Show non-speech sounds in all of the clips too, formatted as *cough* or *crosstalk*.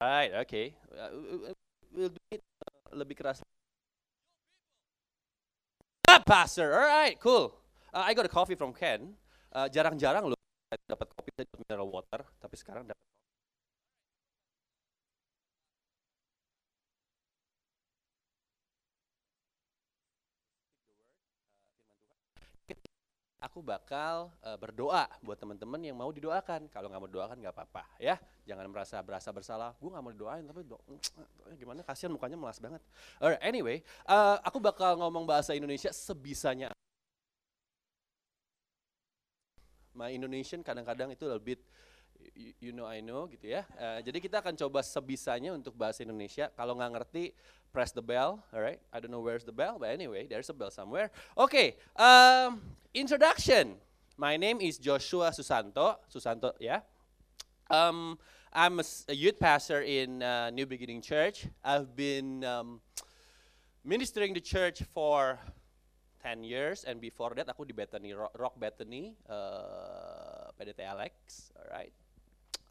Alright, okay. Uh, we'll do it uh, lebih keras. Ah, pastor. Alright, cool. Uh, I got a coffee from Ken. Uh, Jarang-jarang loh dapat kopi dari mineral water, tapi sekarang dapat aku bakal uh, berdoa buat teman-teman yang mau didoakan. Kalau nggak mau didoakan nggak apa-apa ya. Jangan merasa berasa bersalah. Gue nggak mau didoain tapi do gimana kasihan mukanya melas banget. Alright, anyway, uh, aku bakal ngomong bahasa Indonesia sebisanya. My Indonesian kadang-kadang itu lebih you know I know gitu ya. Uh, jadi kita akan coba sebisanya untuk bahasa Indonesia. Kalau nggak ngerti, press the bell. Alright, I don't know where's the bell, but anyway, there's a bell somewhere. Okay, um, introduction. My name is Joshua Susanto. Susanto, ya. Yeah. Um, I'm a, a, youth pastor in uh, New Beginning Church. I've been um, ministering the church for 10 years, and before that aku di Bethany Rock Bethany, uh, PDT Alex, alright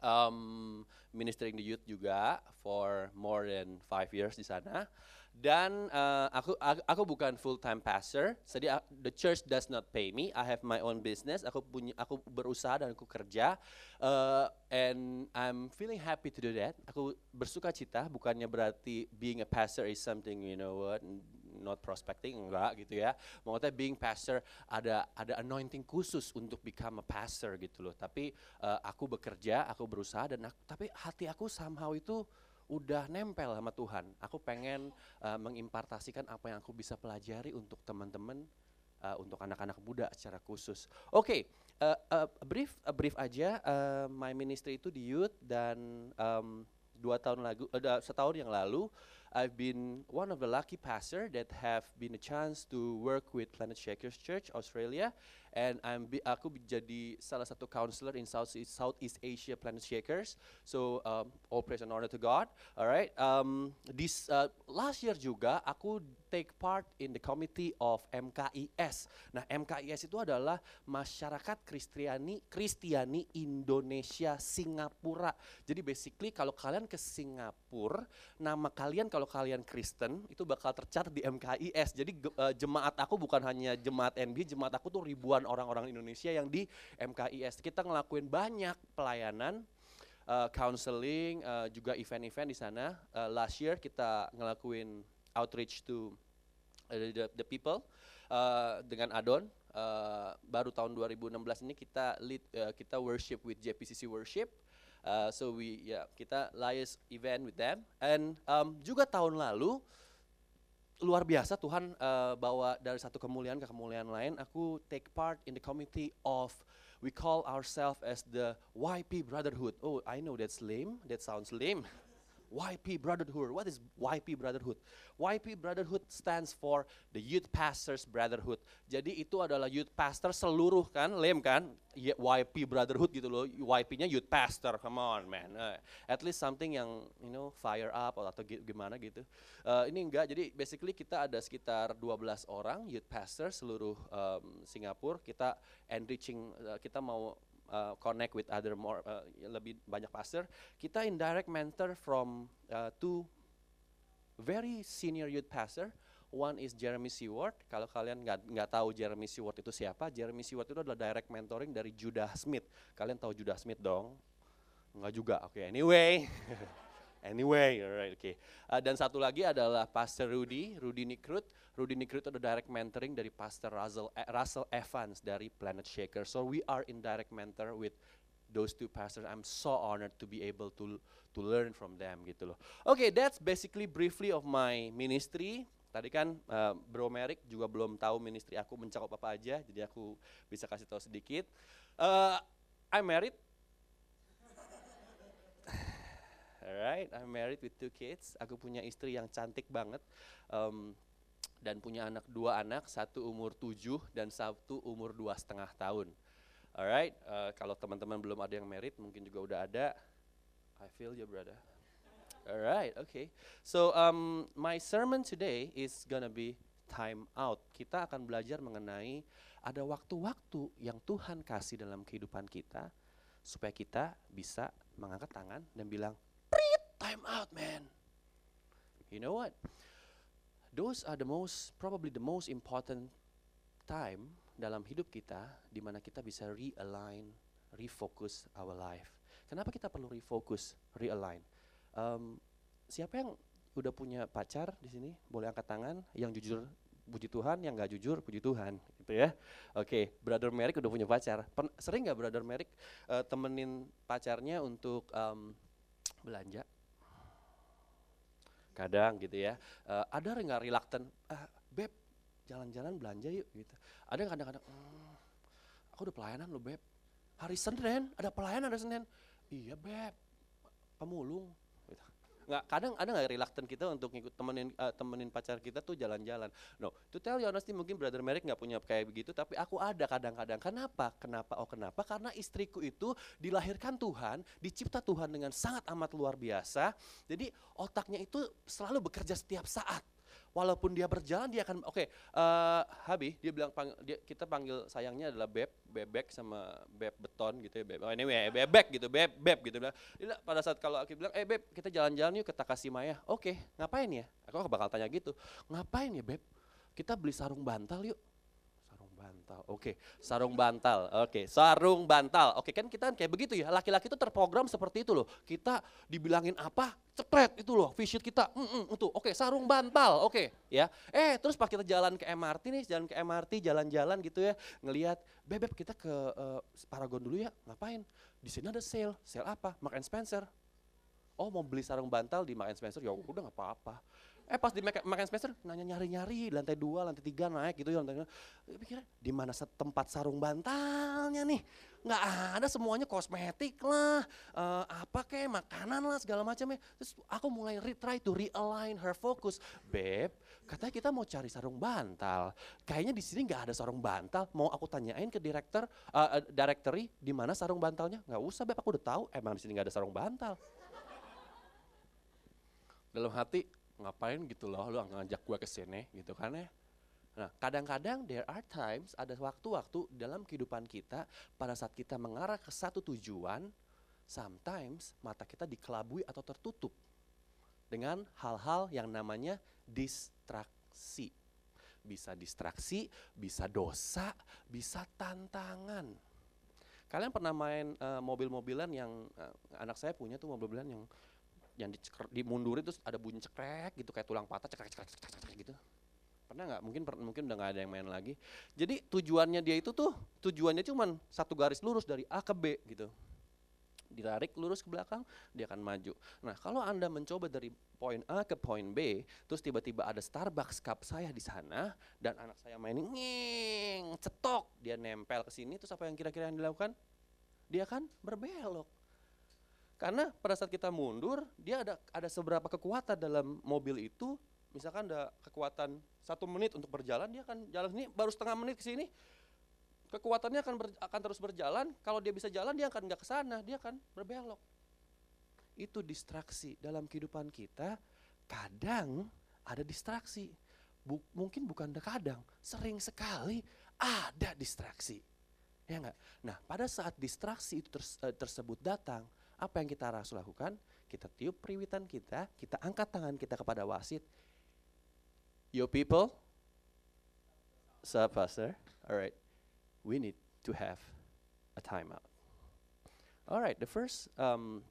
um, ministering the youth juga for more than five years di sana. Dan uh, aku, aku aku bukan full time pastor. Jadi uh, the church does not pay me. I have my own business. Aku punya aku berusaha dan aku kerja. Uh, and I'm feeling happy to do that. Aku bersuka cita. Bukannya berarti being a pastor is something you know what not prospecting enggak gitu ya. Maksudnya being pastor ada ada anointing khusus untuk become a pastor gitu loh. Tapi uh, aku bekerja, aku berusaha dan aku, tapi hati aku somehow itu udah nempel sama Tuhan. Aku pengen uh, mengimpartasikan apa yang aku bisa pelajari untuk teman-teman uh, untuk anak-anak muda secara khusus. Oke, okay, uh, uh, brief uh, brief aja. Uh, my ministry itu di youth dan um, dua tahun lalu, uh, setahun yang lalu I've been one of the lucky pastor that have been a chance to work with Planet Shakers Church Australia and I'm aku jadi salah satu counselor in Southeast, Southeast Asia Planet Shakers. So um, all praise and honor to God. Alright. Um, this uh, last year juga aku take part in the committee of MKIS. Nah MKIS itu adalah masyarakat Kristiani Kristiani Indonesia Singapura. Jadi basically kalau kalian ke Singapura, nama kalian kalau kalian Kristen itu bakal tercatat di MKIS. Jadi uh, jemaat aku bukan hanya jemaat NB, jemaat aku tuh ribuan orang-orang Indonesia yang di MKIS. Kita ngelakuin banyak pelayanan, uh, counseling, uh, juga event-event di sana. Uh, last year kita ngelakuin outreach to uh, the, the people uh, dengan Adon. Uh, baru tahun 2016 ini kita lead, uh, kita worship with JPCC Worship. Uh, so we ya yeah, kita liaise event with them and um, juga tahun lalu luar biasa Tuhan uh, bawa dari satu kemuliaan ke kemuliaan lain. Aku take part in the committee of we call ourselves as the YP Brotherhood. Oh, I know that's lame. That sounds lame. *laughs* YP Brotherhood. What is YP Brotherhood? YP Brotherhood stands for the Youth Pastors Brotherhood. Jadi itu adalah youth pastor seluruh kan, lem kan, YP Brotherhood gitu loh. YP-nya youth pastor. Come on, man. Uh, at least something yang you know fire up atau gimana gitu. Uh, ini enggak. Jadi basically kita ada sekitar 12 orang youth pastor seluruh um, Singapura. Kita enriching uh, kita mau uh, connect with other more uh, lebih banyak pastor, kita indirect mentor from uh, two very senior youth pastor. One is Jeremy Seward. Kalau kalian nggak nggak tahu Jeremy Seward itu siapa, Jeremy Seward itu adalah direct mentoring dari Judah Smith. Kalian tahu Judah Smith dong? Enggak juga. Oke, okay, anyway. *laughs* Anyway, alright. Okay. Uh, dan satu lagi adalah Pastor Rudy, Rudy Nikrut. Rudy Nikrut ada direct mentoring dari Pastor Russell, eh, Russell Evans dari Planet Shaker. So we are in direct mentor with those two pastors. I'm so honored to be able to to learn from them gitu loh. Oke, okay, that's basically briefly of my ministry. Tadi kan uh, Bro Merrick juga belum tahu ministry aku mencakup apa aja, jadi aku bisa kasih tahu sedikit. Uh, I'm married Alright, I'm married with two kids. Aku punya istri yang cantik banget um, dan punya anak dua anak, satu umur tujuh dan satu umur dua setengah tahun. Alright, uh, kalau teman-teman belum ada yang married, mungkin juga udah ada. I feel you, brother. Alright, okay. So um, my sermon today is gonna be time out. Kita akan belajar mengenai ada waktu-waktu yang Tuhan kasih dalam kehidupan kita supaya kita bisa mengangkat tangan dan bilang time out, man. You know what? Those are the most, probably the most important time dalam hidup kita di mana kita bisa realign, refocus our life. Kenapa kita perlu refocus, realign? Um, siapa yang udah punya pacar di sini? Boleh angkat tangan. Yang jujur puji Tuhan, yang nggak jujur puji Tuhan, gitu ya. Oke, okay. Brother Merrick udah punya pacar. Pen sering nggak Brother Merrick uh, temenin pacarnya untuk um, belanja? Kadang gitu ya. Uh, ada nggak reluctant? Uh, beb, jalan-jalan belanja yuk gitu. Ada kadang-kadang, hmm, aku udah pelayanan lo beb. Hari Senin ada pelayanan hari Senin. Iya beb, pemulung nggak kadang ada nggak reluctant kita untuk ngikut temenin uh, temenin pacar kita tuh jalan-jalan? No to tell you honestly mungkin brother Merrick nggak punya kayak begitu tapi aku ada kadang-kadang. Kenapa? Kenapa? Oh kenapa? Karena istriku itu dilahirkan Tuhan dicipta Tuhan dengan sangat amat luar biasa. Jadi otaknya itu selalu bekerja setiap saat walaupun dia berjalan dia akan oke okay, uh, eh, Habi dia bilang pang, dia, kita panggil sayangnya adalah beb bebek sama beb beton gitu ya beb. Oh anyway bebek gitu beb beb gitu. Dia, pada saat kalau aku bilang eh beb kita jalan-jalan yuk ke Takashimaya oke okay, ngapain ya? Aku bakal tanya gitu ngapain ya beb? Kita beli sarung bantal yuk bantal. Oke, okay. sarung bantal. Oke, okay. sarung bantal. Oke, okay. kan kita kayak begitu ya. Laki-laki itu terprogram seperti itu loh. Kita dibilangin apa, cepret itu loh. Vision kita, mm -mm, itu. Oke, sarung bantal. Oke, ya. Eh, terus pas kita jalan ke MRT nih, jalan ke MRT, jalan-jalan gitu ya, ngelihat, bebek kita ke uh, Paragon dulu ya. Ngapain? Di sini ada sale. Sale apa? Mark Spencer. Oh, mau beli sarung bantal di Mark Spencer? Ya udah nggak apa-apa Eh pas di makan Spencer nanya nyari-nyari lantai dua, lantai tiga naik gitu ya. Lantai Pikirnya di mana tempat sarung bantalnya nih? Nggak ada semuanya kosmetik lah, uh, apa kayak makanan lah segala macam ya. Terus aku mulai re try to realign her focus. Beb, katanya kita mau cari sarung bantal. Kayaknya di sini nggak ada sarung bantal. Mau aku tanyain ke direktur, uh, directory di mana sarung bantalnya? Nggak usah beb, aku udah tahu. Emang di sini nggak ada sarung bantal. Dalam hati, ngapain gitu loh lu ngajak gue ke sini gitu kan ya Nah, kadang-kadang there are times ada waktu-waktu dalam kehidupan kita pada saat kita mengarah ke satu tujuan, sometimes mata kita dikelabui atau tertutup dengan hal-hal yang namanya distraksi. Bisa distraksi, bisa dosa, bisa tantangan. Kalian pernah main uh, mobil-mobilan yang uh, anak saya punya tuh mobil-mobilan yang yang dimundurin terus ada bunyi cekrek gitu kayak tulang patah cekrek cekrek cekrek, cekrek gitu. Pernah nggak? Mungkin mungkin udah nggak ada yang main lagi. Jadi tujuannya dia itu tuh tujuannya cuma satu garis lurus dari A ke B gitu. Ditarik lurus ke belakang dia akan maju. Nah kalau anda mencoba dari poin A ke poin B terus tiba-tiba ada Starbucks cup saya di sana dan anak saya mainin ngeng cetok dia nempel ke sini terus apa yang kira-kira yang dilakukan? Dia kan berbelok karena pada saat kita mundur, dia ada ada seberapa kekuatan dalam mobil itu. Misalkan ada kekuatan satu menit untuk berjalan, dia akan jalan ini baru setengah menit ke sini. Kekuatannya akan ber, akan terus berjalan. Kalau dia bisa jalan, dia akan nggak ke sana, dia akan berbelok. Itu distraksi dalam kehidupan kita. Kadang ada distraksi. Bu, mungkin bukan kadang, sering sekali ada distraksi. Ya enggak? Nah, pada saat distraksi itu eh, tersebut datang, apa yang kita harus lakukan? Kita tiup periwitan kita, kita angkat tangan kita kepada wasit. Yo people, sir pastor, alright, we need to have a timeout. Alright, the first, um,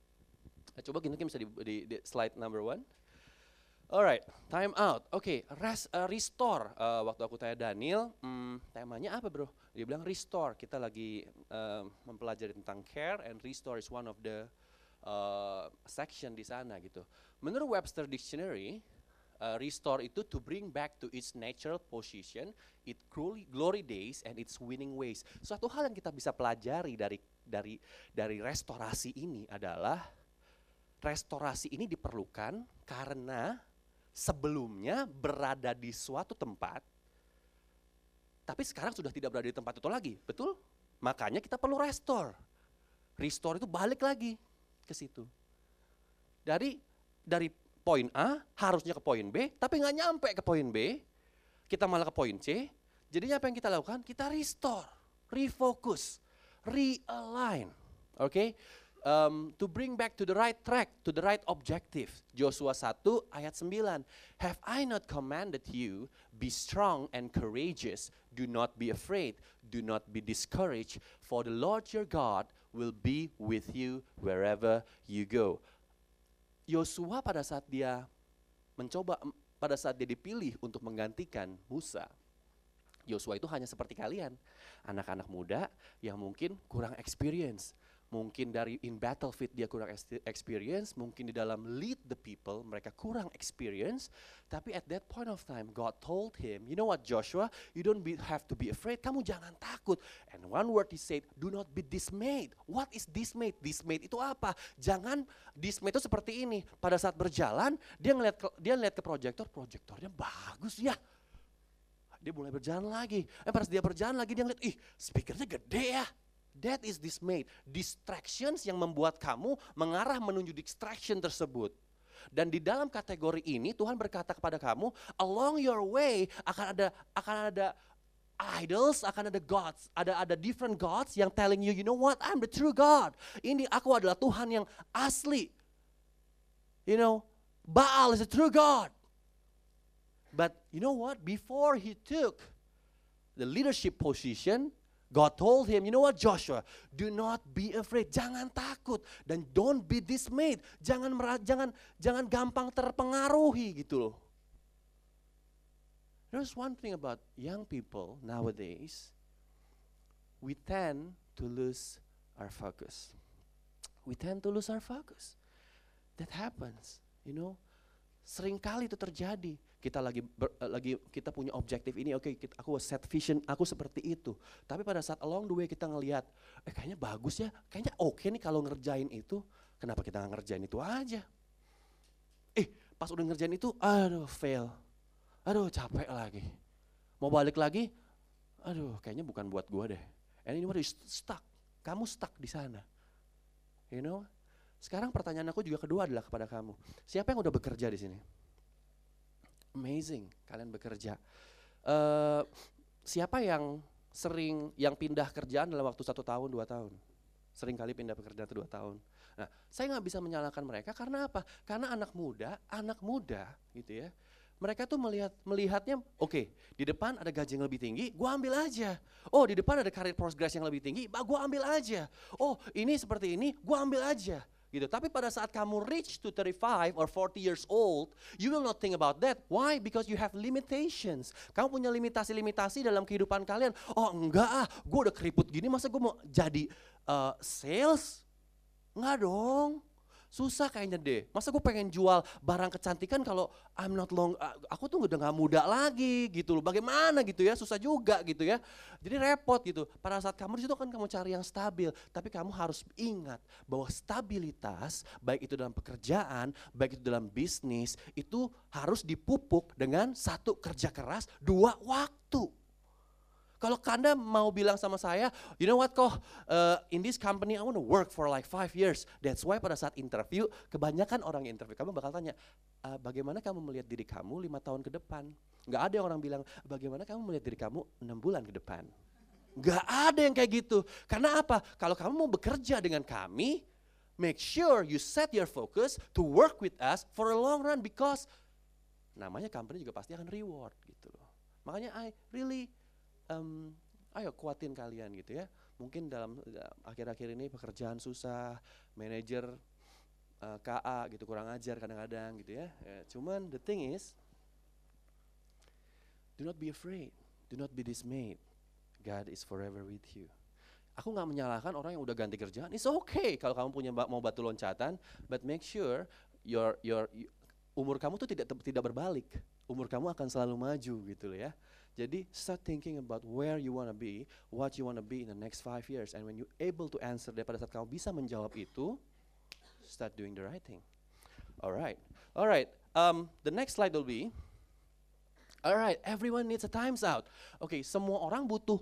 coba kita bisa di, di, di slide number one. Alright, time out. Oke, okay, rest, uh, restore. Uh, waktu aku tanya Daniel, hmm, temanya apa bro? Dia bilang restore. Kita lagi uh, mempelajari tentang care and restore is one of the uh, section di sana gitu. Menurut Webster Dictionary, uh, restore itu to bring back to its natural position, its glory, glory days and its winning ways. Suatu hal yang kita bisa pelajari dari dari dari restorasi ini adalah restorasi ini diperlukan karena sebelumnya berada di suatu tempat, tapi sekarang sudah tidak berada di tempat itu lagi, betul? Makanya kita perlu restore. Restore itu balik lagi ke situ. Dari dari poin A harusnya ke poin B, tapi nggak nyampe ke poin B, kita malah ke poin C. Jadinya apa yang kita lakukan? Kita restore, refocus, realign. Oke, okay? um, to bring back to the right track, to the right objective. Joshua 1 ayat 9. Have I not commanded you, be strong and courageous, do not be afraid, do not be discouraged, for the Lord your God will be with you wherever you go. Yosua pada saat dia mencoba pada saat dia dipilih untuk menggantikan Musa, Yosua itu hanya seperti kalian, anak-anak muda yang mungkin kurang experience, mungkin dari in battlefield dia kurang experience, mungkin di dalam lead the people mereka kurang experience, tapi at that point of time God told him, you know what Joshua, you don't be, have to be afraid, kamu jangan takut. And one word he said, do not be dismayed. What is dismayed? Dismayed itu apa? Jangan dismayed itu seperti ini. Pada saat berjalan, dia ngeliat ke, dia ngeliat ke proyektor, proyektornya bagus ya. Dia mulai berjalan lagi. Eh saat dia berjalan lagi dia ngeliat, ih speakernya gede ya That is dismayed. Distractions yang membuat kamu mengarah menuju distraction tersebut. Dan di dalam kategori ini Tuhan berkata kepada kamu, along your way akan ada akan ada idols, akan ada gods, ada ada different gods yang telling you, you know what, I'm the true God. Ini aku adalah Tuhan yang asli. You know, Baal is the true God. But you know what? Before he took the leadership position, God told him, you know what Joshua, do not be afraid, jangan takut dan don't be dismayed, jangan jangan jangan gampang terpengaruhi gitu loh. There's one thing about young people nowadays, we tend to lose our focus. We tend to lose our focus. That happens, you know. Seringkali itu terjadi kita lagi ber, uh, lagi kita punya objektif ini oke okay, aku set vision aku seperti itu. Tapi pada saat along the way kita ngelihat eh kayaknya bagus ya kayaknya oke okay nih kalau ngerjain itu. Kenapa kita nggak ngerjain itu aja? Eh pas udah ngerjain itu aduh fail. Aduh capek lagi. Mau balik lagi aduh kayaknya bukan buat gua deh. And ini udah stuck. Kamu stuck di sana. You know? Sekarang pertanyaan aku juga kedua adalah kepada kamu. Siapa yang udah bekerja di sini amazing kalian bekerja. Uh, siapa yang sering yang pindah kerjaan dalam waktu satu tahun dua tahun? Sering kali pindah pekerjaan dua tahun. Nah, saya nggak bisa menyalahkan mereka karena apa? Karena anak muda, anak muda gitu ya. Mereka tuh melihat melihatnya, oke, okay, di depan ada gaji yang lebih tinggi, gua ambil aja. Oh, di depan ada karir progress yang lebih tinggi, gua ambil aja. Oh, ini seperti ini, gua ambil aja gitu. Tapi pada saat kamu reach to 35 or 40 years old, you will not think about that. Why? Because you have limitations. Kamu punya limitasi-limitasi dalam kehidupan kalian. Oh enggak ah, gue udah keriput gini, masa gue mau jadi uh, sales? Enggak dong. Susah kayaknya deh. Masa gue pengen jual barang kecantikan kalau I'm not long, aku tuh udah gak muda lagi gitu loh. Bagaimana gitu ya, susah juga gitu ya. Jadi repot gitu. Pada saat kamu di situ kan kamu cari yang stabil. Tapi kamu harus ingat bahwa stabilitas, baik itu dalam pekerjaan, baik itu dalam bisnis, itu harus dipupuk dengan satu kerja keras, dua waktu. Kalau Kanda mau bilang sama saya, you know what kok, uh, in this company I want to work for like five years. That's why pada saat interview, kebanyakan orang yang interview kamu bakal tanya, uh, bagaimana kamu melihat diri kamu lima tahun ke depan? Gak ada orang bilang, bagaimana kamu melihat diri kamu enam bulan ke depan? Gak ada yang kayak gitu. Karena apa? Kalau kamu mau bekerja dengan kami, make sure you set your focus to work with us for a long run because namanya company juga pasti akan reward gitu loh. Makanya I really um, ayo kuatin kalian gitu ya. Mungkin dalam akhir-akhir ini pekerjaan susah, manajer uh, eh, KA gitu kurang ajar kadang-kadang gitu ya. ya. Cuman the thing is, do not be afraid, do not be dismayed. God is forever with you. Aku nggak menyalahkan orang yang udah ganti kerjaan. It's okay kalau kamu punya mau batu loncatan, but make sure your your umur kamu tuh tidak tidak berbalik. Umur kamu akan selalu maju gitu loh ya. Jadi start thinking about where you wanna be, what you wanna be in the next five years, and when you able to answer that pada saat kamu bisa menjawab itu, start doing the right thing. Alright, alright. Um, the next slide will be, alright, everyone needs a times out. Oke, okay, semua orang butuh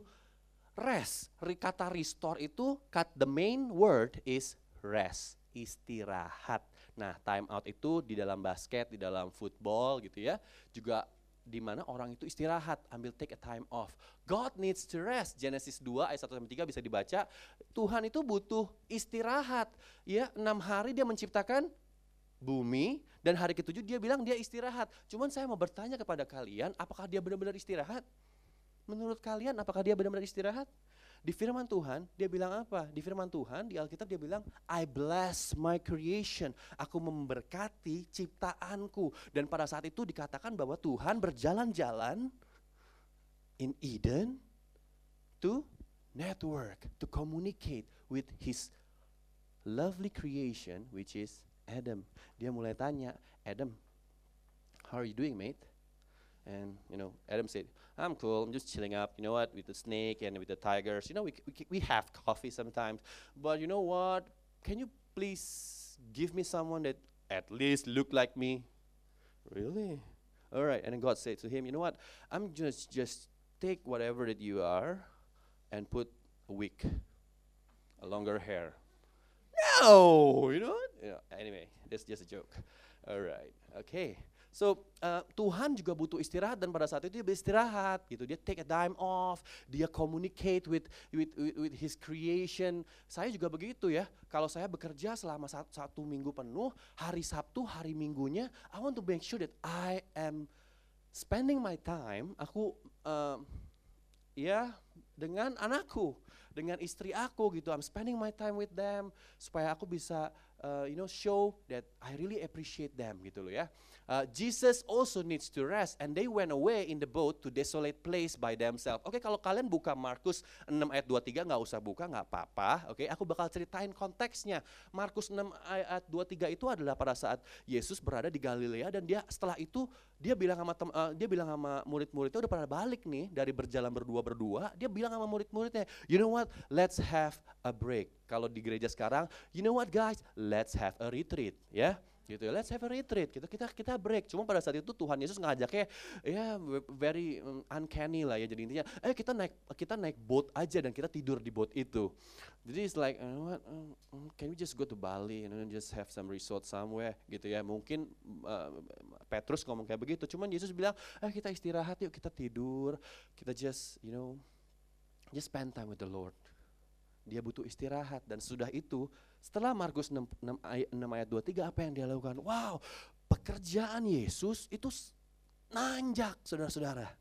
rest. Kata restore itu, cut the main word is rest, istirahat. Nah, time out itu di dalam basket, di dalam football gitu ya, juga di mana orang itu istirahat, ambil take a time off. God needs to rest. Genesis 2 ayat 1 sampai 3 bisa dibaca. Tuhan itu butuh istirahat. Ya, enam hari dia menciptakan bumi dan hari ketujuh dia bilang dia istirahat. Cuman saya mau bertanya kepada kalian, apakah dia benar-benar istirahat? Menurut kalian apakah dia benar-benar istirahat? Di firman Tuhan dia bilang apa? Di firman Tuhan di Alkitab dia bilang I bless my creation. Aku memberkati ciptaanku. Dan pada saat itu dikatakan bahwa Tuhan berjalan-jalan in Eden to network, to communicate with his lovely creation which is Adam. Dia mulai tanya, Adam, how are you doing mate? And you know, Adam said, I'm cool. I'm just chilling up. You know what? With the snake and with the tigers. You know, we we, we have coffee sometimes. But you know what? Can you please give me someone that at least look like me? Really? All right. And then God said to him, You know what? I'm just just take whatever that you are, and put a wig, a longer hair. No, you know what? Yeah. Anyway, that's just a joke. All right. Okay. So uh, Tuhan juga butuh istirahat dan pada saat itu dia beristirahat gitu. Dia take a time off, dia communicate with with with, with his creation. Saya juga begitu ya. Kalau saya bekerja selama satu, satu minggu penuh, hari Sabtu, hari Minggunya, I want to make sure that I am spending my time. Aku uh, ya dengan anakku, dengan istri aku gitu. I'm spending my time with them supaya aku bisa uh, you know show that I really appreciate them gitu loh ya. Uh, Jesus also needs to rest and they went away in the boat to desolate place by themselves. Oke, okay, kalau kalian buka Markus 6 ayat 23 nggak usah buka, nggak apa-apa. Oke, okay, aku bakal ceritain konteksnya. Markus 6 ayat 23 itu adalah pada saat Yesus berada di Galilea dan dia setelah itu dia bilang sama tem, uh, dia bilang sama murid-muridnya udah pada balik nih dari berjalan berdua berdua. Dia bilang sama murid-muridnya, you know what? Let's have a break. Kalau di gereja sekarang, you know what guys? Let's have a retreat, ya. Yeah? gitu ya let's have a retreat. Gitu kita kita break. Cuma pada saat itu Tuhan Yesus ngajaknya ya very um, uncanny lah ya jadi intinya. Eh kita naik kita naik boat aja dan kita tidur di boat itu. Jadi it's like uh, what, uh, can we just go to Bali and just have some resort somewhere? Gitu ya mungkin uh, Petrus ngomong kayak begitu. Cuman Yesus bilang eh kita istirahat yuk kita tidur. Kita just you know just spend time with the Lord dia butuh istirahat dan sudah itu setelah Markus 6, 6, ayat, 6 ayat 23 apa yang dia lakukan? Wow, pekerjaan Yesus itu nanjak saudara-saudara.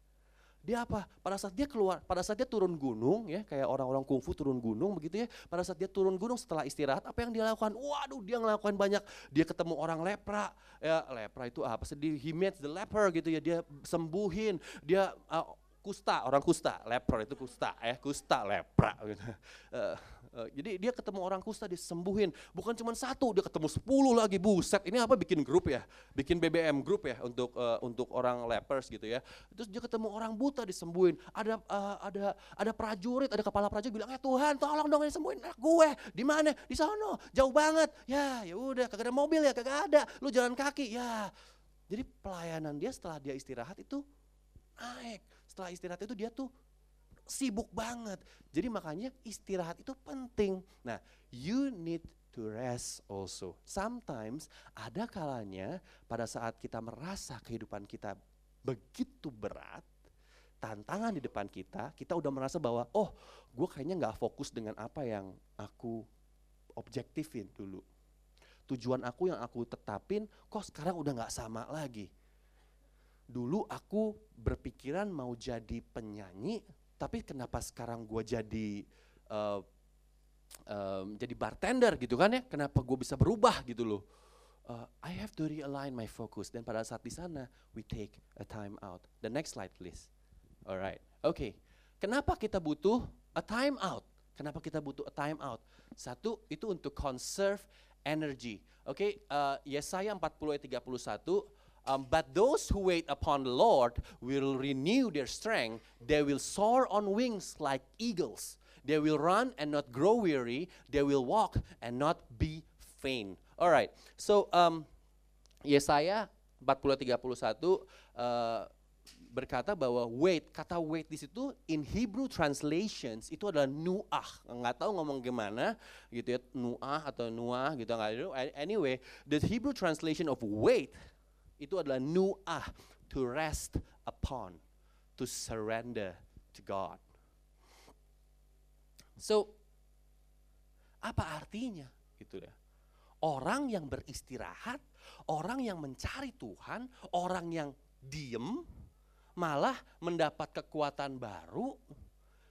Dia apa? Pada saat dia keluar, pada saat dia turun gunung ya, kayak orang-orang kungfu turun gunung begitu ya. Pada saat dia turun gunung setelah istirahat, apa yang dia lakukan? Waduh, dia ngelakukan banyak. Dia ketemu orang lepra. Ya, lepra itu apa? Sedih, he met the leper gitu ya. Dia sembuhin, dia uh, kusta, orang kusta, leper itu kusta ya, kusta lepra *laughs* gitu. Uh, Uh, jadi dia ketemu orang kusta disembuhin. Bukan cuma satu, dia ketemu sepuluh lagi. Buset, ini apa bikin grup ya? Bikin BBM grup ya untuk uh, untuk orang lepers gitu ya. Terus dia ketemu orang buta disembuhin. Ada uh, ada ada prajurit, ada kepala prajurit bilang, "Eh Tuhan, tolong dong sembuhin anak gue." Di mana? Di sana. Jauh banget. Ya, ya udah, kagak ada mobil ya, kagak ada. Lu jalan kaki. Ya. Jadi pelayanan dia setelah dia istirahat itu naik. Setelah istirahat itu dia tuh sibuk banget. Jadi makanya istirahat itu penting. Nah, you need to rest also. Sometimes ada kalanya pada saat kita merasa kehidupan kita begitu berat, tantangan di depan kita, kita udah merasa bahwa oh, gue kayaknya nggak fokus dengan apa yang aku objektifin dulu. Tujuan aku yang aku tetapin, kok sekarang udah nggak sama lagi. Dulu aku berpikiran mau jadi penyanyi, tapi kenapa sekarang gue jadi uh, um, jadi bartender gitu kan ya? Kenapa gue bisa berubah gitu loh? Uh, I have to realign my focus. Dan pada saat di sana, we take a time out. The next slide, please. Alright, oke. Okay. Kenapa kita butuh a time out? Kenapa kita butuh a time out? Satu, itu untuk conserve energy. Oke, okay, uh, Yesaya 40 ayat 31, Um, but those who wait upon the Lord will renew their strength. They will soar on wings like eagles. They will run and not grow weary. They will walk and not be faint. All right. So um, Yesaya 40 31 uh, berkata bahwa wait, kata wait di situ in Hebrew translations itu adalah nuah. Nggak tahu ngomong gimana gitu ya, nuah atau nuah gitu nggak tahu. Anyway, the Hebrew translation of wait itu adalah nu'ah, to rest upon to surrender to God. So, apa artinya gitu ya? Orang yang beristirahat, orang yang mencari Tuhan, orang yang diem, malah mendapat kekuatan baru,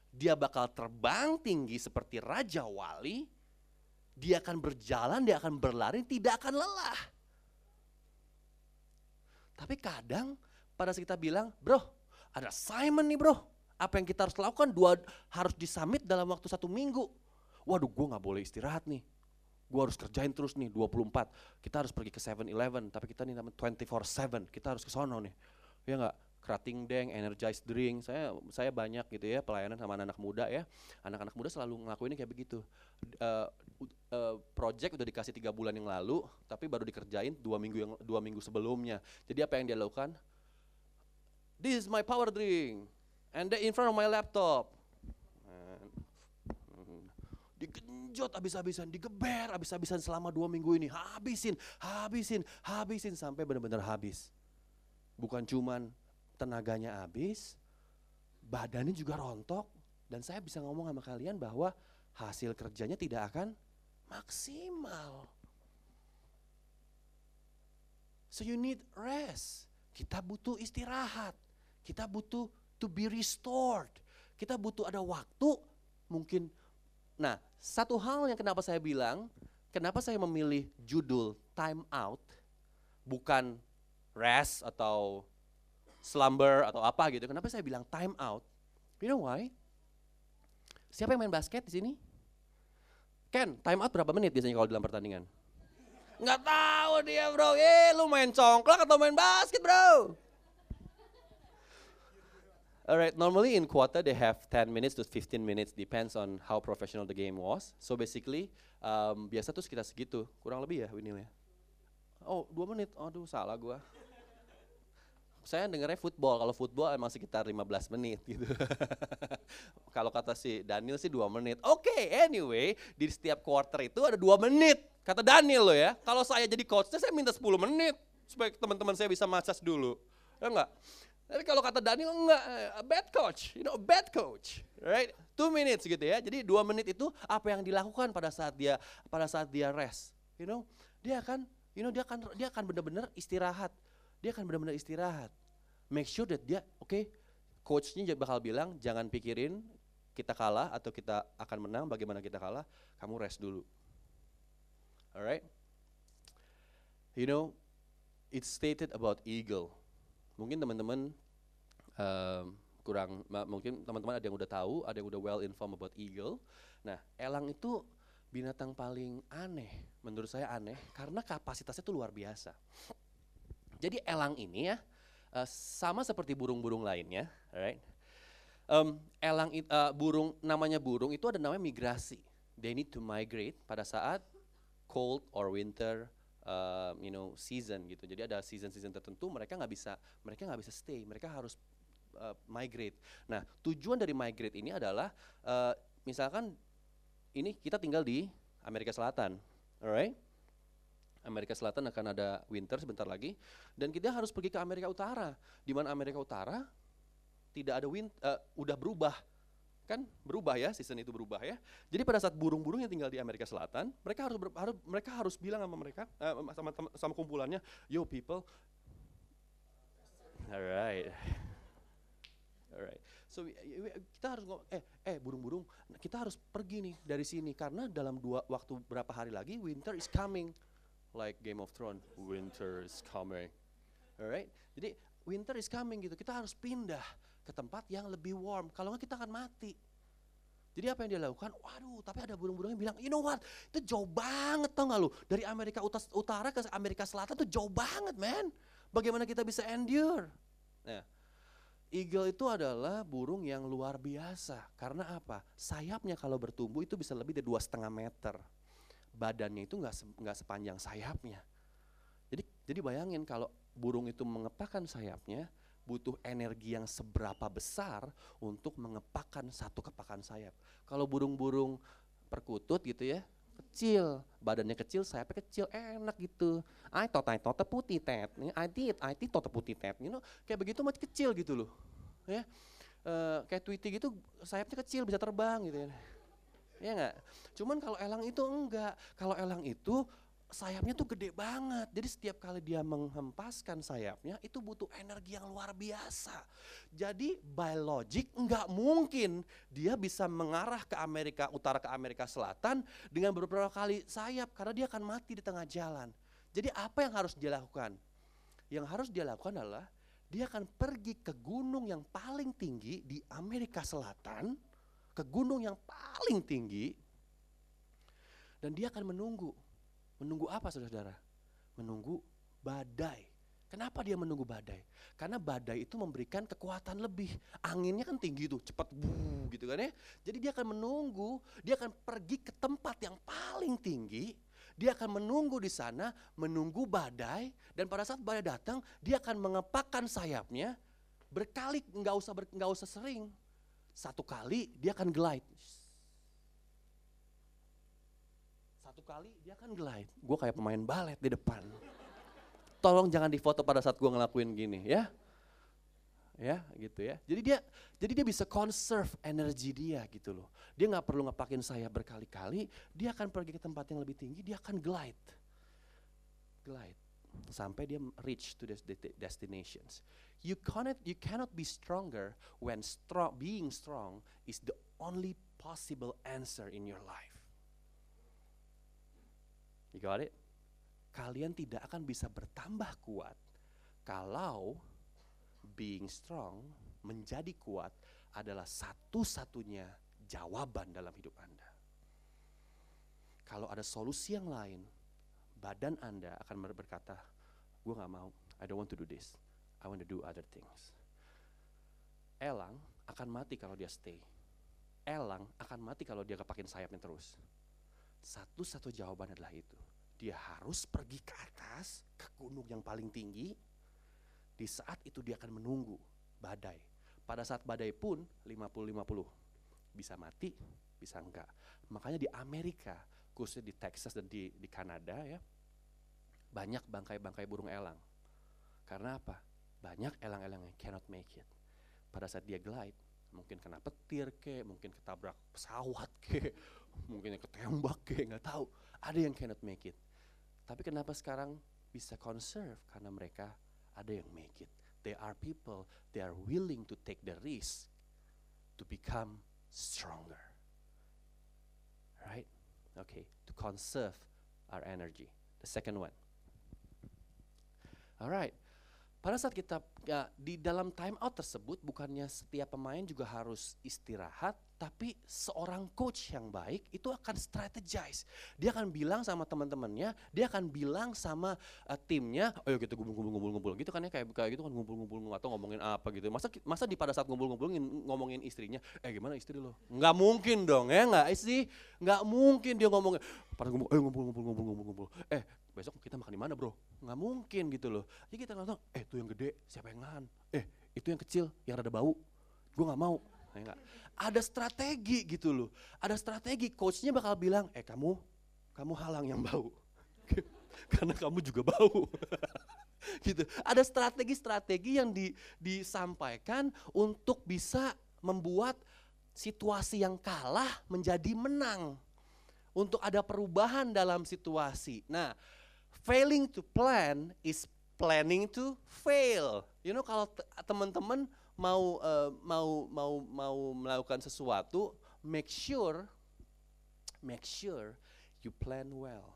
dia bakal terbang tinggi seperti Raja Wali, dia akan berjalan, dia akan berlari, tidak akan lelah. Tapi kadang pada saat kita bilang, bro ada Simon nih bro, apa yang kita harus lakukan dua harus disamit dalam waktu satu minggu. Waduh gue gak boleh istirahat nih, gue harus kerjain terus nih 24. Kita harus pergi ke 7-Eleven, tapi kita nih namanya 24/7, kita harus ke sono nih. Ya nggak? Kerating Deng, Energized Drink, saya saya banyak gitu ya pelayanan sama anak-anak muda ya. Anak-anak muda selalu ngelakuin kayak begitu. Uh, uh, project udah dikasih tiga bulan yang lalu, tapi baru dikerjain dua minggu yang dua minggu sebelumnya. Jadi apa yang dia lakukan? This is my power drink, and they in front of my laptop. digenjot habis-habisan, digeber habis-habisan selama dua minggu ini, habisin, habisin, habisin sampai benar-benar habis. Bukan cuman tenaganya habis, badannya juga rontok, dan saya bisa ngomong sama kalian bahwa hasil kerjanya tidak akan maksimal. So you need rest. Kita butuh istirahat. Kita butuh to be restored. Kita butuh ada waktu mungkin. Nah, satu hal yang kenapa saya bilang, kenapa saya memilih judul time out bukan rest atau slumber atau apa gitu. Kenapa saya bilang time out? You know why? Siapa yang main basket di sini? Ken, time out berapa menit biasanya kalau dalam pertandingan? Nggak tahu dia bro, eh lu main congklak atau main basket bro? Alright, normally in quarter they have 10 minutes to 15 minutes, depends on how professional the game was. So basically, um, biasa tuh sekitar segitu, kurang lebih ya Winnie ya. Oh, dua menit, aduh salah gua saya dengarnya football. Kalau football emang sekitar 15 menit gitu. *laughs* Kalau kata si Daniel sih dua menit. Oke, okay, anyway, di setiap quarter itu ada dua menit. Kata Daniel loh ya. Kalau saya jadi coachnya saya minta 10 menit supaya teman-teman saya bisa massage dulu. Ya enggak? Tapi kalau kata Daniel enggak, a bad coach, you know, a bad coach, right? Two minutes gitu ya. Jadi dua menit itu apa yang dilakukan pada saat dia pada saat dia rest, you know, dia akan, you know, dia akan dia akan benar-benar istirahat dia akan benar-benar istirahat. Make sure that dia, oke, okay, coachnya bakal bilang jangan pikirin kita kalah atau kita akan menang, bagaimana kita kalah, kamu rest dulu. Alright? You know, it's stated about eagle. Mungkin teman-teman um, kurang, mungkin teman-teman ada yang udah tahu, ada yang udah well informed about eagle. Nah, elang itu binatang paling aneh, menurut saya aneh, karena kapasitasnya itu luar biasa. Jadi elang ini ya uh, sama seperti burung-burung lainnya, right? Um, elang uh, burung namanya burung itu ada namanya migrasi. They need to migrate pada saat cold or winter uh, you know season gitu. Jadi ada season-season tertentu mereka nggak bisa mereka nggak bisa stay, mereka harus uh, migrate. Nah tujuan dari migrate ini adalah uh, misalkan ini kita tinggal di Amerika Selatan, alright? Amerika Selatan akan ada winter sebentar lagi dan kita harus pergi ke Amerika Utara di mana Amerika Utara tidak ada wind uh, udah berubah. Kan berubah ya season itu berubah ya. Jadi pada saat burung-burung yang tinggal di Amerika Selatan mereka harus, ber, harus mereka harus bilang sama mereka uh, sama, sama kumpulannya yo people. Alright. Alright. So kita harus eh eh burung-burung kita harus pergi nih dari sini karena dalam dua waktu berapa hari lagi winter is coming like Game of Thrones, winter is coming. Alright? Jadi winter is coming gitu. Kita harus pindah ke tempat yang lebih warm. Kalau nggak kita akan mati. Jadi apa yang dia lakukan? Waduh, tapi ada burung-burung yang bilang, you know what? Itu jauh banget tau gak lu? Dari Amerika Utara ke Amerika Selatan tuh jauh banget, man. Bagaimana kita bisa endure? Nah, eagle itu adalah burung yang luar biasa. Karena apa? Sayapnya kalau bertumbuh itu bisa lebih dari dua setengah meter badannya itu nggak nggak sepanjang sayapnya. Jadi jadi bayangin kalau burung itu mengepakkan sayapnya butuh energi yang seberapa besar untuk mengepakkan satu kepakan sayap. Kalau burung-burung perkutut gitu ya, kecil, badannya kecil, sayapnya kecil, enak gitu. I thought I thought putih tet, I did, I did thought putih tet, you know, kayak begitu masih kecil gitu loh, ya. Uh, kayak Tweety gitu, sayapnya kecil bisa terbang gitu ya. Ya enggak? Cuman kalau elang itu enggak. Kalau elang itu sayapnya tuh gede banget. Jadi setiap kali dia menghempaskan sayapnya itu butuh energi yang luar biasa. Jadi by logic nggak mungkin dia bisa mengarah ke Amerika Utara ke Amerika Selatan dengan beberapa kali sayap karena dia akan mati di tengah jalan. Jadi apa yang harus dia lakukan? Yang harus dia lakukan adalah dia akan pergi ke gunung yang paling tinggi di Amerika Selatan, ke gunung yang paling tinggi, dan dia akan menunggu Menunggu apa saudara-saudara? Menunggu badai. Kenapa dia menunggu badai? Karena badai itu memberikan kekuatan lebih. Anginnya kan tinggi tuh, cepat gitu kan ya. Jadi dia akan menunggu, dia akan pergi ke tempat yang paling tinggi. Dia akan menunggu di sana, menunggu badai dan pada saat badai datang, dia akan mengepakkan sayapnya berkali nggak usah nggak usah sering. Satu kali dia akan glide satu kali dia kan glide. Gue kayak pemain balet di depan. Tolong jangan difoto pada saat gue ngelakuin gini ya. Ya gitu ya. Jadi dia jadi dia bisa conserve energi dia gitu loh. Dia nggak perlu ngepakin saya berkali-kali. Dia akan pergi ke tempat yang lebih tinggi. Dia akan glide. Glide sampai dia reach to the destinations. You cannot you cannot be stronger when strong being strong is the only possible answer in your life. You got it? Kalian tidak akan bisa bertambah kuat kalau being strong menjadi kuat adalah satu-satunya jawaban dalam hidup Anda. Kalau ada solusi yang lain, badan Anda akan berkata, gue gak mau, I don't want to do this, I want to do other things. Elang akan mati kalau dia stay. Elang akan mati kalau dia kepakin sayapnya terus. Satu-satu jawaban adalah itu. Dia harus pergi ke atas, ke gunung yang paling tinggi. Di saat itu dia akan menunggu badai. Pada saat badai pun 50-50. Bisa mati, bisa enggak. Makanya di Amerika, khususnya di Texas dan di, di Kanada ya, banyak bangkai-bangkai burung elang. Karena apa? Banyak elang-elang yang cannot make it. Pada saat dia glide, mungkin kena petir ke, mungkin ketabrak pesawat ke, *laughs* mungkin ketembak ke, nggak tahu. Ada yang cannot make it. Tapi kenapa sekarang bisa conserve? Karena mereka ada yang make it. They are people, they are willing to take the risk to become stronger. Right? Okay, to conserve our energy. The second one. All right. Pada saat kita ya, di dalam time out tersebut bukannya setiap pemain juga harus istirahat, tapi seorang coach yang baik itu akan strategize. Dia akan bilang sama teman-temannya, dia akan bilang sama uh, timnya, ayo kita ngumpul-ngumpul-ngumpul gitu kan ya kayak kayak gitu kan ngumpul-ngumpul atau ngomongin apa gitu. Masa masa di pada saat ngumpul-ngumpul ngomongin istrinya, eh gimana istri lo? Nggak mungkin dong ya nggak sih? Nggak mungkin dia ngomongin pada ngumpul, eh ngumpul-ngumpul-ngumpul-ngumpul. Eh besok kita makan di mana bro? Nggak mungkin gitu loh. Jadi kita nonton, eh itu yang gede, siapa yang nahan? Eh itu yang kecil, yang rada bau, gue nggak mau. Ya Ada strategi gitu loh. Ada strategi, coachnya bakal bilang, eh kamu, kamu halang yang bau. *laughs* Karena kamu juga bau. *laughs* gitu. Ada strategi-strategi yang di, disampaikan untuk bisa membuat situasi yang kalah menjadi menang. Untuk ada perubahan dalam situasi. Nah, failing to plan is planning to fail. You know kalau teman-teman mau uh, mau mau mau melakukan sesuatu, make sure make sure you plan well.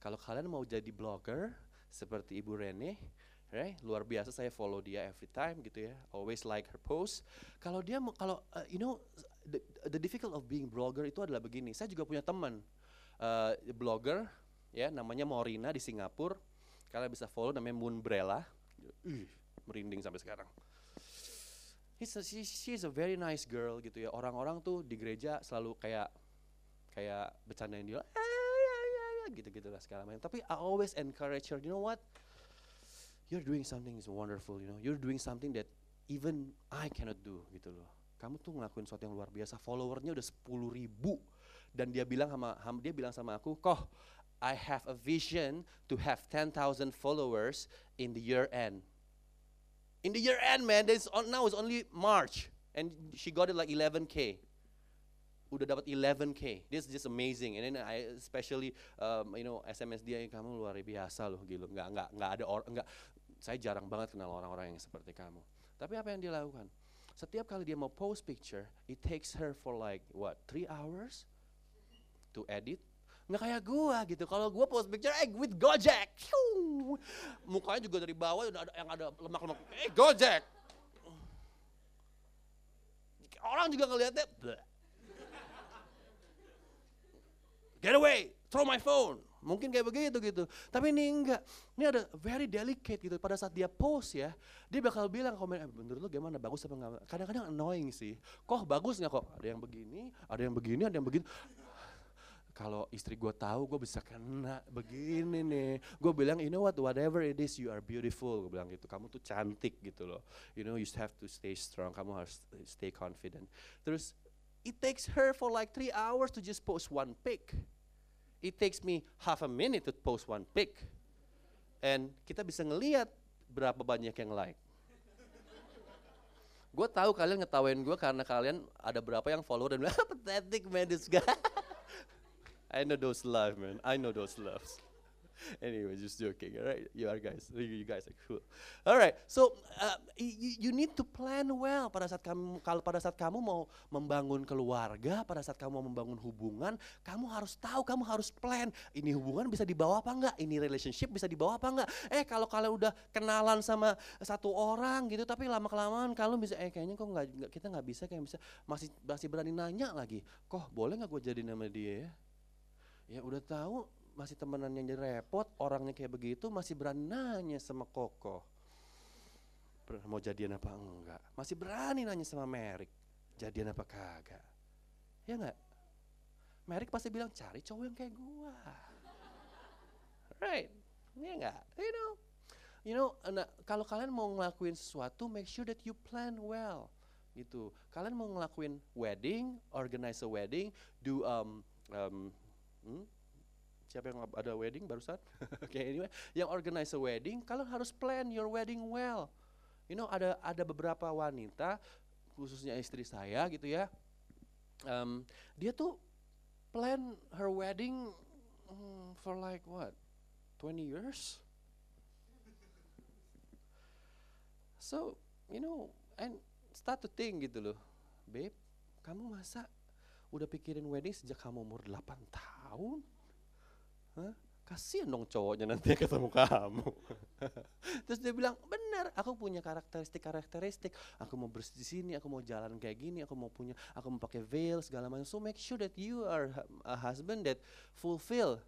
Kalau kalian mau jadi blogger seperti Ibu Rene, right? Luar biasa saya follow dia every time gitu ya. Always like her post. Kalau dia kalau uh, you know the, the difficult of being blogger itu adalah begini. Saya juga punya teman uh, blogger ya namanya Morina di Singapura. Kalian bisa follow namanya Moonbrella. Merinding sampai sekarang. He's a, she, she's a very nice girl gitu ya. Orang-orang tuh di gereja selalu kayak kayak bercandain dia, eh, ya, ya, ya, gitu-gitu lah segala macam. Tapi I always encourage her, you know what? You're doing something is wonderful, you know. You're doing something that even I cannot do gitu loh. Kamu tuh ngelakuin sesuatu yang luar biasa. Followernya udah 10 ribu dan dia bilang sama dia bilang sama aku, "Koh, I have a vision to have 10,000 followers in the year end." In the year end, man, this on, now it's only March and she got it like 11k. Udah dapat 11k. This is just amazing. And then I especially um, you know SMS dia kamu luar biasa loh gitu. Nggak nggak nggak ada orang nggak saya jarang banget kenal orang-orang yang seperti kamu. Tapi apa yang dia lakukan? Setiap kali dia mau post picture, it takes her for like what three hours to edit. Nggak kayak gua gitu. Kalau gua post picture, eh with Gojek, mukanya juga dari bawah udah ada yang ada lemak-lemak. Eh Gojek. Orang juga ngeliatnya, bleh. get away, throw my phone. Mungkin kayak begitu gitu. Tapi ini enggak. Ini ada very delicate gitu. Pada saat dia post ya, dia bakal bilang komen, eh, menurut lu gimana, bagus apa enggak? Kadang-kadang annoying sih. Kok bagus nggak kok? Ada yang begini, ada yang begini, ada yang begini. Kalau istri gue tahu, gue bisa kena begini nih. Gue bilang, you know what, whatever it is, you are beautiful. Gue bilang gitu, kamu tuh cantik gitu loh. You know, you have to stay strong. Kamu harus stay confident. Terus, it takes her for like three hours to just post one pic. It takes me half a minute to post one pic. And kita bisa ngeliat berapa banyak yang like. Gue tahu kalian ngetawain gue karena kalian ada berapa yang follow dan bilang, pathetic man this guy. *laughs* I know those love man, I know those loves. *laughs* anyway, just joking, alright? You are guys, you guys are cool. Alright, so uh, you, you need to plan well pada saat kamu kalau pada saat kamu mau membangun keluarga, pada saat kamu mau membangun hubungan, kamu harus tahu, kamu harus plan. Ini hubungan bisa dibawa apa enggak? Ini relationship bisa dibawa apa enggak? Eh kalau kalian udah kenalan sama satu orang gitu, tapi lama kelamaan kalau bisa, eh kayaknya kok nggak kita nggak bisa kayak bisa masih masih berani nanya lagi, kok boleh nggak gue jadi nama dia ya? Ya udah tahu masih temenan yang jadi repot, orangnya kayak begitu masih berani nanya sama Koko. Mau jadian apa enggak? Masih berani nanya sama Merik, jadian apa kagak? Ya enggak? Merik pasti bilang cari cowok yang kayak gua. Right? Ya enggak? You know, you know, nah, kalau kalian mau ngelakuin sesuatu, make sure that you plan well gitu. Kalian mau ngelakuin wedding, organize a wedding, do um, um hmm, siapa yang ada wedding barusan? Oke, *laughs* okay, anyway, yang organize a wedding, kalian harus plan your wedding well. You know, ada ada beberapa wanita, khususnya istri saya gitu ya, um, dia tuh plan her wedding um, for like what, 20 years? So, you know, and start to think gitu loh, babe, kamu masa udah pikirin wedding sejak kamu umur 8 tahun? Hah? Kasihan dong cowoknya nanti ketemu kamu. *laughs* Terus dia bilang, benar, aku punya karakteristik-karakteristik. Aku mau bersih di sini, aku mau jalan kayak gini, aku mau punya, aku mau pakai veil segala macam. So make sure that you are a husband that fulfill.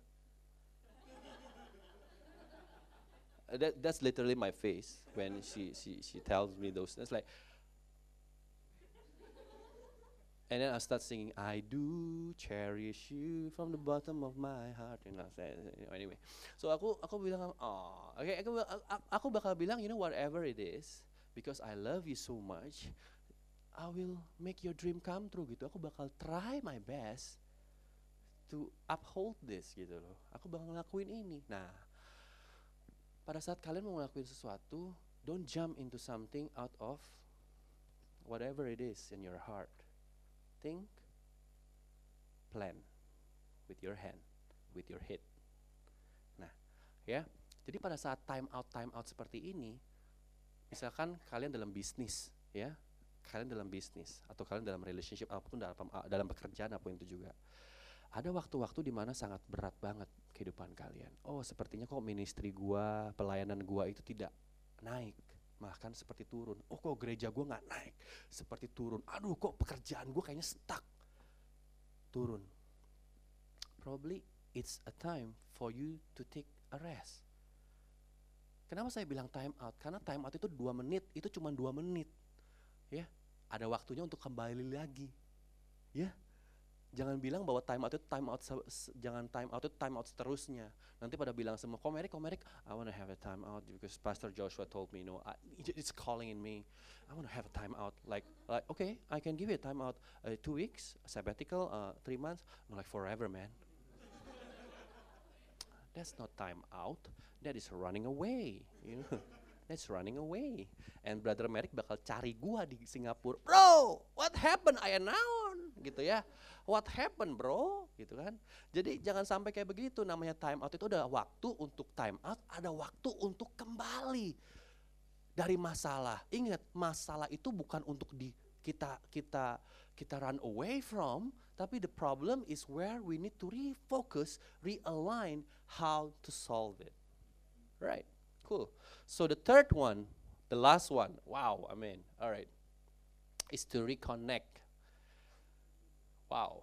*laughs* that that's literally my face when she she she tells me those. That's like, And then I start singing, I do cherish you from the bottom of my heart. You know, anyway. So aku aku bilang, oh, okay, aku, aku bakal bilang, you know, whatever it is, because I love you so much, I will make your dream come true gitu. Aku bakal try my best to uphold this gitu loh. Aku bakal ngelakuin ini. Nah, pada saat kalian mau ngelakuin sesuatu, don't jump into something out of whatever it is in your heart think, plan with your hand, with your head. Nah, ya. Jadi pada saat time out time out seperti ini, misalkan kalian dalam bisnis, ya, kalian dalam bisnis atau kalian dalam relationship apa pun dalam dalam pekerjaan apa pun itu juga. Ada waktu-waktu di mana sangat berat banget kehidupan kalian. Oh, sepertinya kok ministry gua, pelayanan gua itu tidak naik bahkan seperti turun. Oh kok gereja gue nggak naik, seperti turun. Aduh kok pekerjaan gue kayaknya stuck, turun. Probably it's a time for you to take a rest. Kenapa saya bilang time out? Karena time out itu dua menit, itu cuma dua menit. Ya, ada waktunya untuk kembali lagi. Ya, jangan bilang bahwa time out itu time out jangan time out itu time out seterusnya. Nanti pada bilang semua, komerik komerik, I want to have a time out because Pastor Joshua told me, no, I, it's calling in me. I want to have a time out. Like, like okay, I can give you a time out, uh, two weeks, sabbatical, uh, three months, no, like forever, man. *laughs* That's not time out. That is running away. You know, *laughs* that's running away. And brother Merrick bakal cari gua di Singapura. Bro, what happened? I naon gitu ya. What happened, bro? Gitu kan. Jadi jangan sampai kayak begitu. Namanya time out itu ada waktu untuk time out, ada waktu untuk kembali dari masalah. Ingat, masalah itu bukan untuk di kita kita kita run away from, tapi the problem is where we need to refocus, realign how to solve it. Right. Cool. So the third one, the last one. Wow, I mean, all right. Is to reconnect. Wow.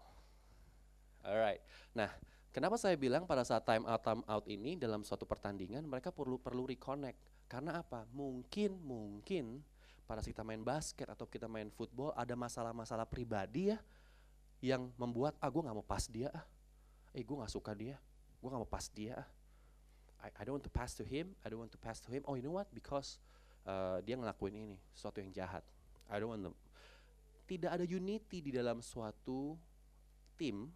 Alright. Nah, kenapa saya bilang pada saat time out time out ini dalam suatu pertandingan mereka perlu perlu reconnect. Karena apa? Mungkin mungkin pada saat kita main basket atau kita main football ada masalah-masalah pribadi ya yang membuat ah gue nggak mau pas dia ah. Eh gue nggak suka dia. Gue nggak mau pas dia ah. I, I don't want to pass to him. I don't want to pass to him. Oh you know what? Because uh, dia ngelakuin ini sesuatu yang jahat. I don't want to tidak ada unity di dalam suatu tim,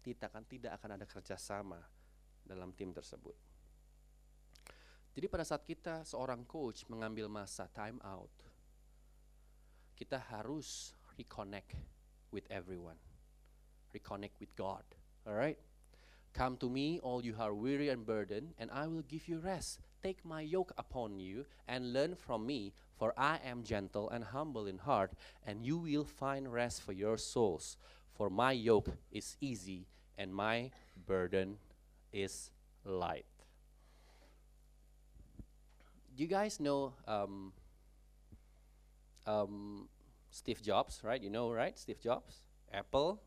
kita akan tidak akan ada kerjasama dalam tim tersebut. Jadi pada saat kita seorang coach mengambil masa time out, kita harus reconnect with everyone, reconnect with God. Alright? Come to me, all you are weary and burdened, and I will give you rest. Take my yoke upon you and learn from me, for I am gentle and humble in heart, and you will find rest for your souls. For my yoke is easy and my burden is light. Do you guys know um, um, Steve Jobs, right? You know, right? Steve Jobs, Apple,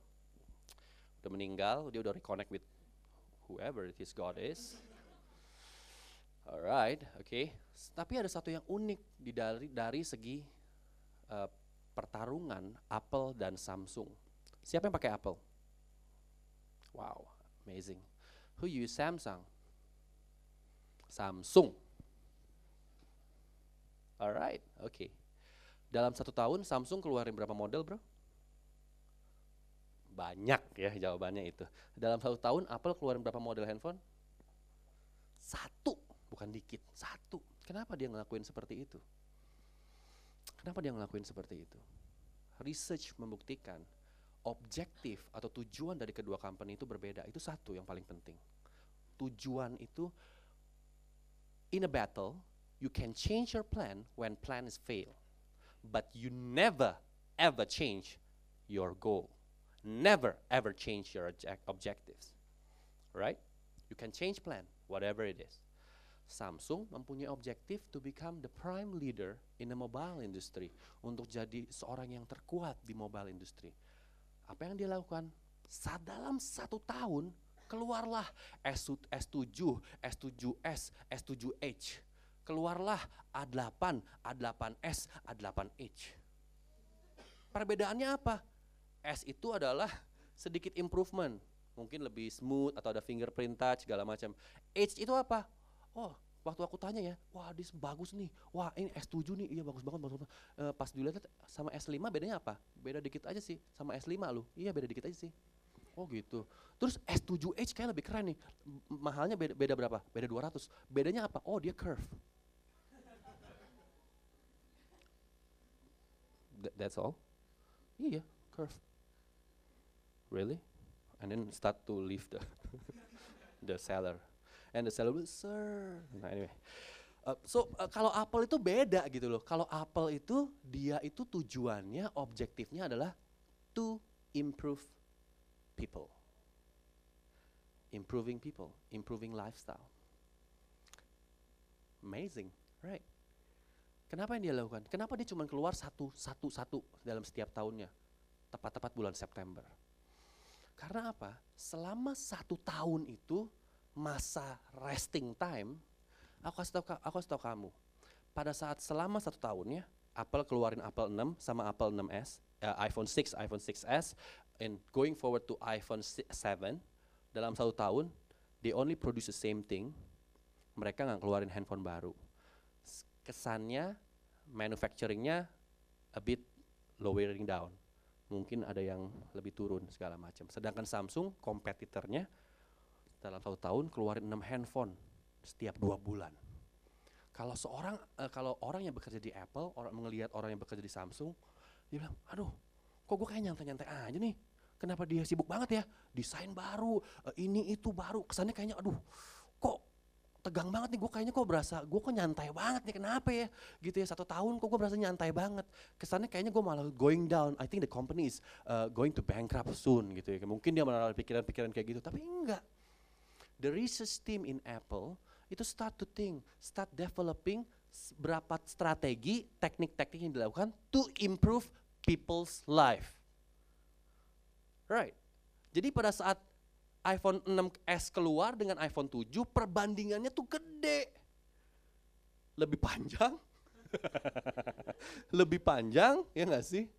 udah meninggal, dia udah reconnect with whoever his God is. Alright, oke. Okay. Tapi ada satu yang unik di dari dari segi uh, pertarungan Apple dan Samsung. Siapa yang pakai Apple? Wow, amazing. Who use Samsung? Samsung. Alright, oke. Okay. Dalam satu tahun Samsung keluarin berapa model, bro? Banyak ya jawabannya itu. Dalam satu tahun Apple keluarin berapa model handphone? Satu, bukan dikit, satu. Kenapa dia ngelakuin seperti itu? Kenapa dia ngelakuin seperti itu? Research membuktikan objektif atau tujuan dari kedua company itu berbeda. Itu satu yang paling penting. Tujuan itu in a battle, you can change your plan when plan is fail. But you never ever change your goal. Never ever change your object objectives. Right? You can change plan, whatever it is. Samsung mempunyai objektif to become the prime leader in the mobile industry untuk jadi seorang yang terkuat di mobile industry. Apa yang dia lakukan? Saat dalam satu tahun keluarlah S, S7, S7S, S7H. Keluarlah A8, A8S, A8H. Perbedaannya apa? S itu adalah sedikit improvement, mungkin lebih smooth atau ada fingerprint touch segala macam. H itu apa? Oh, waktu aku tanya ya, wah this bagus nih, wah ini S7 nih, iya bagus banget, bagus banget. Uh, pas dilihat sama S5 bedanya apa? Beda dikit aja sih, sama S5 lu, iya beda dikit aja sih. Oh gitu. Terus S7H kayak lebih keren nih, mahalnya beda, beda berapa? Beda 200. Bedanya apa? Oh dia curve. Th that's all? Iya, curve. Really? And then start to leave the *laughs* the seller. And the will, sir. Nah anyway. Uh, so uh, kalau Apple itu beda gitu loh. Kalau Apple itu dia itu tujuannya, objektifnya adalah to improve people. Improving people, improving lifestyle. Amazing, right? Kenapa yang dia lakukan? Kenapa dia cuma keluar satu, satu, satu dalam setiap tahunnya? Tepat-tepat bulan September. Karena apa? Selama satu tahun itu masa resting time, aku kasih tahu aku kasih tahu kamu. Pada saat selama satu tahun ya, Apple keluarin Apple 6 sama Apple 6s, uh, iPhone 6, iPhone 6s, and going forward to iPhone 7 dalam satu tahun they only produce the same thing. Mereka nggak keluarin handphone baru. Kesannya manufacturingnya a bit lowering down. Mungkin ada yang lebih turun segala macam. Sedangkan Samsung kompetitornya dalam satu tahun keluarin 6 handphone setiap dua bulan. Kalau seorang eh, kalau orang yang bekerja di Apple orang melihat orang yang bekerja di Samsung dia bilang aduh kok gue kayak nyantai-nyantai aja nih? Kenapa dia sibuk banget ya? Desain baru eh, ini itu baru. Kesannya kayaknya aduh kok tegang banget nih? Gue kayaknya kok berasa gue kok nyantai banget nih kenapa ya? Gitu ya satu tahun kok gue berasa nyantai banget. Kesannya kayaknya gue malah going down. I think the company is uh, going to bankrupt soon gitu ya. Mungkin dia malah pikiran-pikiran kayak gitu tapi enggak the research team in Apple itu start to think, start developing berapa strategi, teknik-teknik yang dilakukan to improve people's life. Right. Jadi pada saat iPhone 6s keluar dengan iPhone 7, perbandingannya tuh gede. Lebih panjang, *laughs* lebih panjang, ya nggak sih?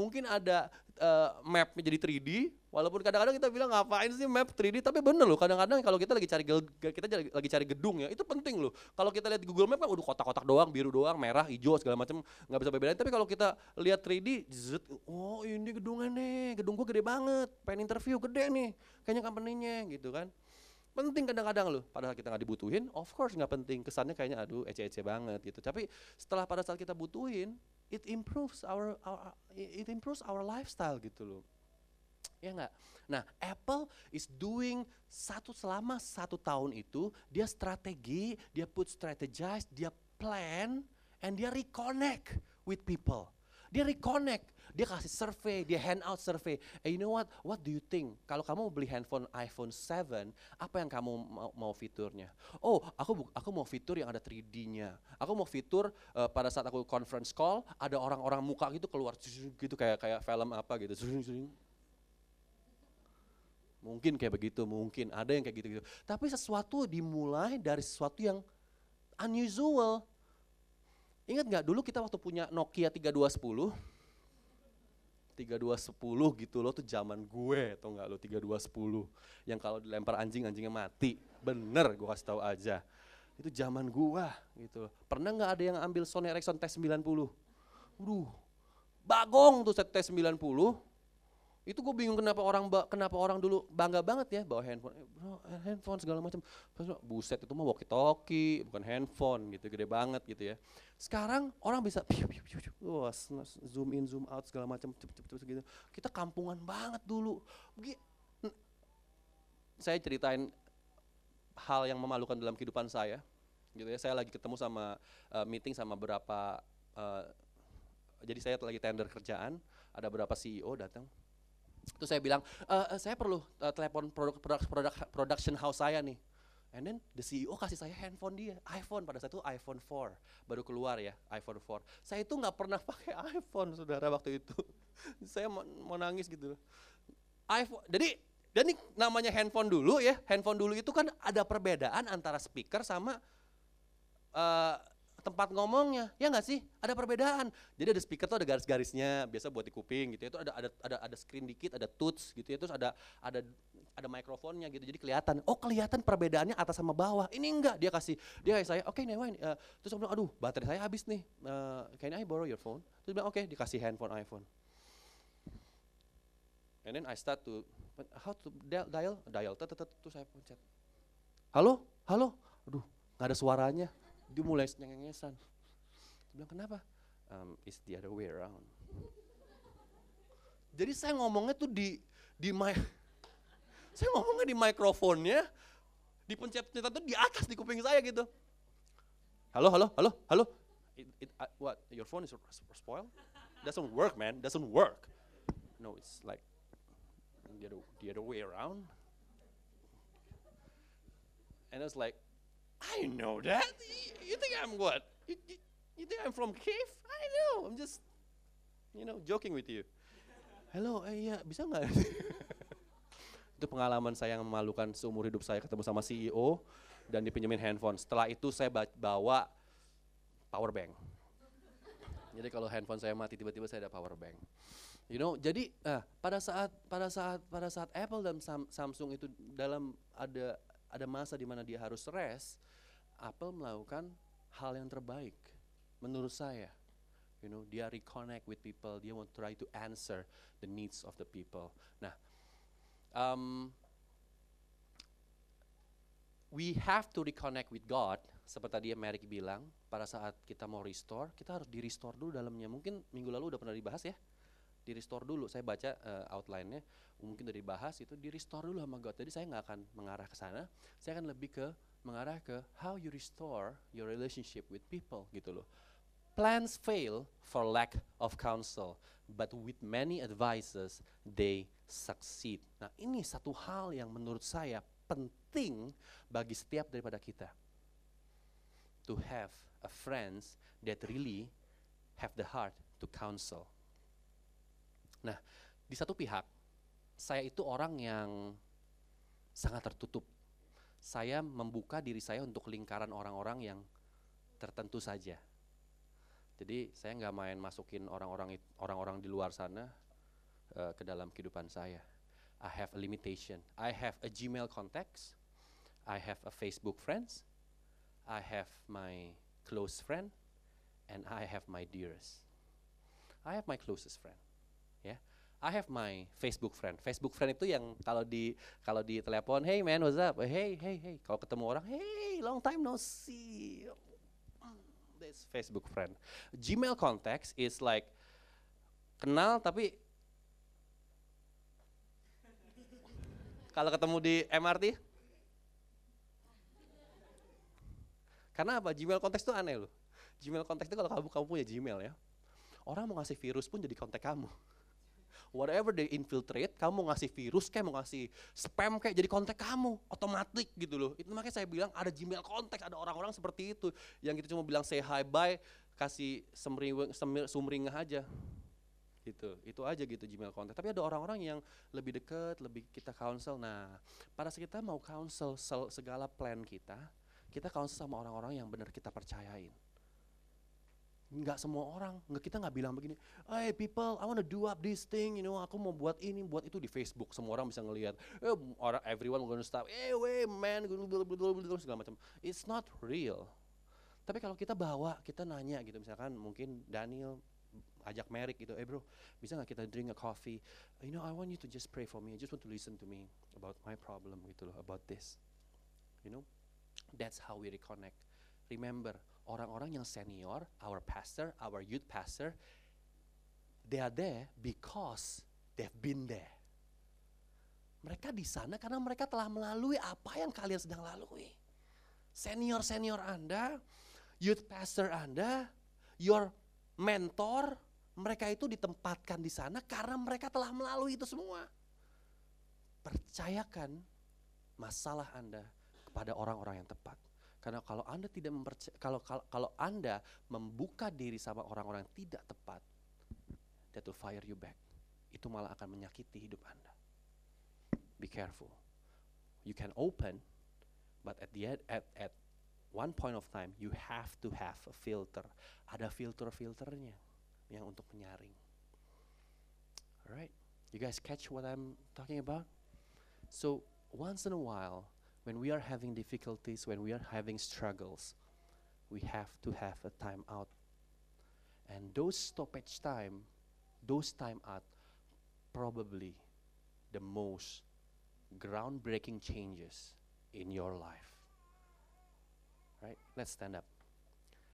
Mungkin ada eh, mapnya jadi 3D, walaupun kadang-kadang kita bilang ngapain sih map 3D, tapi bener loh. Kadang-kadang kalau kita lagi cari kita lagi, cari gedung ya, itu penting loh. Kalau kita lihat di Google Map kan udah kotak-kotak doang, biru doang, merah, hijau segala macam nggak bisa bedain. Tapi kalau kita lihat 3D, zet, oh ini gedungnya nih, gedung gua gede banget, pengen interview gede nih, kayaknya company-nya gitu kan penting kadang-kadang loh padahal kita nggak dibutuhin of course nggak penting. Kesannya kayaknya aduh ece-ece banget gitu. Tapi setelah pada saat kita butuhin it improves our, our it improves our lifestyle gitu loh. Ya nggak? Nah Apple is doing satu selama satu tahun itu dia strategi dia put strategize dia plan and dia reconnect with people dia reconnect dia kasih survei, dia hand out survei. Eh, you know what? What do you think? Kalau kamu mau beli handphone iPhone 7, apa yang kamu mau, mau fiturnya? Oh, aku aku mau fitur yang ada 3D-nya. Aku mau fitur eh, pada saat aku conference call ada orang-orang muka gitu keluar gitu kayak kayak film apa gitu. Mungkin kayak begitu, mungkin ada yang kayak gitu-gitu. Tapi sesuatu dimulai dari sesuatu yang unusual. Ingat nggak dulu kita waktu punya Nokia 3210 3210 gitu loh tuh zaman gue tau nggak lo? 3210 yang kalau dilempar anjing anjingnya mati. Bener gue kasih tahu aja. Itu zaman gua gitu pernah nggak ada yang ambil Sony Ericsson T90 Waduh bagong tuh set T90 itu gue bingung kenapa orang kenapa orang dulu bangga banget ya bawa handphone Eh, bro handphone segala macam. Buset itu mah walkie talkie bukan handphone gitu gede banget gitu ya. Sekarang orang bisa piu, piu, piu, piu, s- zoom in zoom out segala macam cepet gitu. Kita kampungan banget dulu. Saya ceritain hal yang memalukan dalam kehidupan saya gitu ya. Saya lagi ketemu sama eh, meeting sama beberapa eh, jadi saya lagi tender kerjaan ada beberapa CEO datang Terus saya bilang, "Eh, eh, saya perlu eh, telepon produk, produk, produk, production house saya nih. And then the CEO kasih saya handphone dia, iPhone pada saat itu iPhone 4 baru keluar ya, iPhone 4. Saya itu nggak pernah pakai *laughs* iPhone saudara waktu itu. *laughs* saya mau, mau nangis gitu. iPhone, jadi dan ini namanya handphone dulu ya, handphone dulu itu kan ada perbedaan antara speaker sama eh, tempat ngomongnya, ya nggak sih? Ada perbedaan. Jadi ada speaker tuh ada garis-garisnya, biasa buat di kuping gitu. ya. Itu ada ada ada ada screen dikit, ada touch gitu ya. Terus ada ada ada mikrofonnya gitu. Jadi kelihatan. Oh kelihatan perbedaannya atas sama bawah. Ini enggak. Dia kasih dia kasih saya, oke Newain. eh, terus aku bilang, aduh baterai saya habis nih. Eh, can I borrow your phone? Terus bilang oke, dikasih handphone iPhone. And then I start to how to dial dial dial terus saya pencet. Halo, halo. Aduh, nggak ada suaranya. Dia mulai nyengengesan. Dia bilang kenapa? Um, it's the other way around. Jadi saya ngomongnya tuh di di mic, *laughs* saya ngomongnya di mikrofonnya, di pencet-pencetan tuh di atas di kuping saya gitu. Halo, halo, halo, halo. It, it, uh, what? Your phone is spoiled? Doesn't work, man. Doesn't work. No, it's like the other, the other way around. And I was like, I know that. Think I'm what? You, you, you think I'm from cave? I know. I'm just, you know, joking with you. Hello, eh, iya, bisa nggak? *laughs* itu pengalaman saya yang memalukan seumur hidup saya ketemu sama CEO dan dipinjemin handphone. Setelah itu saya ba- bawa power bank. Jadi kalau handphone saya mati tiba-tiba saya ada power bank. You know, jadi uh, pada saat pada saat pada saat Apple dan Sam, Samsung itu dalam ada ada masa di mana dia harus rest, Apple melakukan hal yang terbaik menurut saya. You know, dia reconnect with people, dia want try to answer the needs of the people. Nah, um, we have to reconnect with God, seperti tadi Merrick bilang, pada saat kita mau restore, kita harus di restore dulu dalamnya. Mungkin minggu lalu udah pernah dibahas ya, di restore dulu. Saya baca uh, outline-nya, mungkin dari bahas itu di restore dulu sama God. Jadi saya nggak akan mengarah ke sana, saya akan lebih ke mengarah ke how you restore your relationship with people gitu loh. Plans fail for lack of counsel, but with many advices they succeed. Nah ini satu hal yang menurut saya penting bagi setiap daripada kita. To have a friends that really have the heart to counsel. Nah, di satu pihak, saya itu orang yang sangat tertutup. Saya membuka diri saya untuk lingkaran orang-orang yang tertentu saja. Jadi saya nggak main masukin orang-orang orang-orang di luar sana uh, ke dalam kehidupan saya. I have a limitation. I have a Gmail contacts. I have a Facebook friends. I have my close friend, and I have my dearest. I have my closest friend. I have my Facebook friend. Facebook friend itu yang kalau di kalau di telepon, hey man, what's up? Hey, hey, hey. Kalau ketemu orang, hey, long time no see. This Facebook friend. Gmail contacts is like kenal tapi kalau ketemu di MRT Karena apa? Gmail konteks itu aneh loh. Gmail konteks itu kalau kamu kamu punya Gmail ya, orang mau ngasih virus pun jadi kontak kamu. Whatever they infiltrate, kamu ngasih virus kayak mau ngasih spam kayak jadi kontak kamu, otomatis gitu loh. Itu makanya saya bilang ada Gmail konteks, ada orang-orang seperti itu. Yang kita cuma bilang say hi bye, kasih sumring, sumringah aja. Gitu. Itu aja gitu Gmail kontak. Tapi ada orang-orang yang lebih dekat lebih kita counsel. Nah pada saat kita mau counsel segala plan kita kita counsel sama orang-orang yang benar kita percayain nggak semua orang nggak kita nggak bilang begini hey people I wanna do up this thing you know aku mau buat ini buat itu di Facebook semua orang bisa ngelihat eh, orang everyone gonna stop eh hey, man segala macam it's not real tapi kalau kita bawa kita nanya gitu misalkan mungkin Daniel ajak Merrick gitu, eh bro, bisa nggak kita drink a coffee? You know, I want you to just pray for me. I just want to listen to me about my problem gitu loh, about this. You know, that's how we reconnect. Remember, orang-orang yang senior, our pastor, our youth pastor, they are there because they've been there. Mereka di sana karena mereka telah melalui apa yang kalian sedang lalui. Senior-senior Anda, youth pastor Anda, your mentor, mereka itu ditempatkan di sana karena mereka telah melalui itu semua. Percayakan masalah Anda kepada orang-orang yang tepat. Karena kalau Anda tidak mempercaya, kalau, kalau kalau Anda membuka diri sama orang-orang yang tidak tepat, that will fire you back. Itu malah akan menyakiti hidup Anda. Be careful. You can open, but at the end, at, at one point of time, you have to have a filter. Ada filter-filternya yang untuk menyaring. Alright, you guys catch what I'm talking about? So once in a while, when we are having difficulties, when we are having struggles, we have to have a time out. And those stoppage time, those time out, probably the most groundbreaking changes in your life. Right? Let's stand up.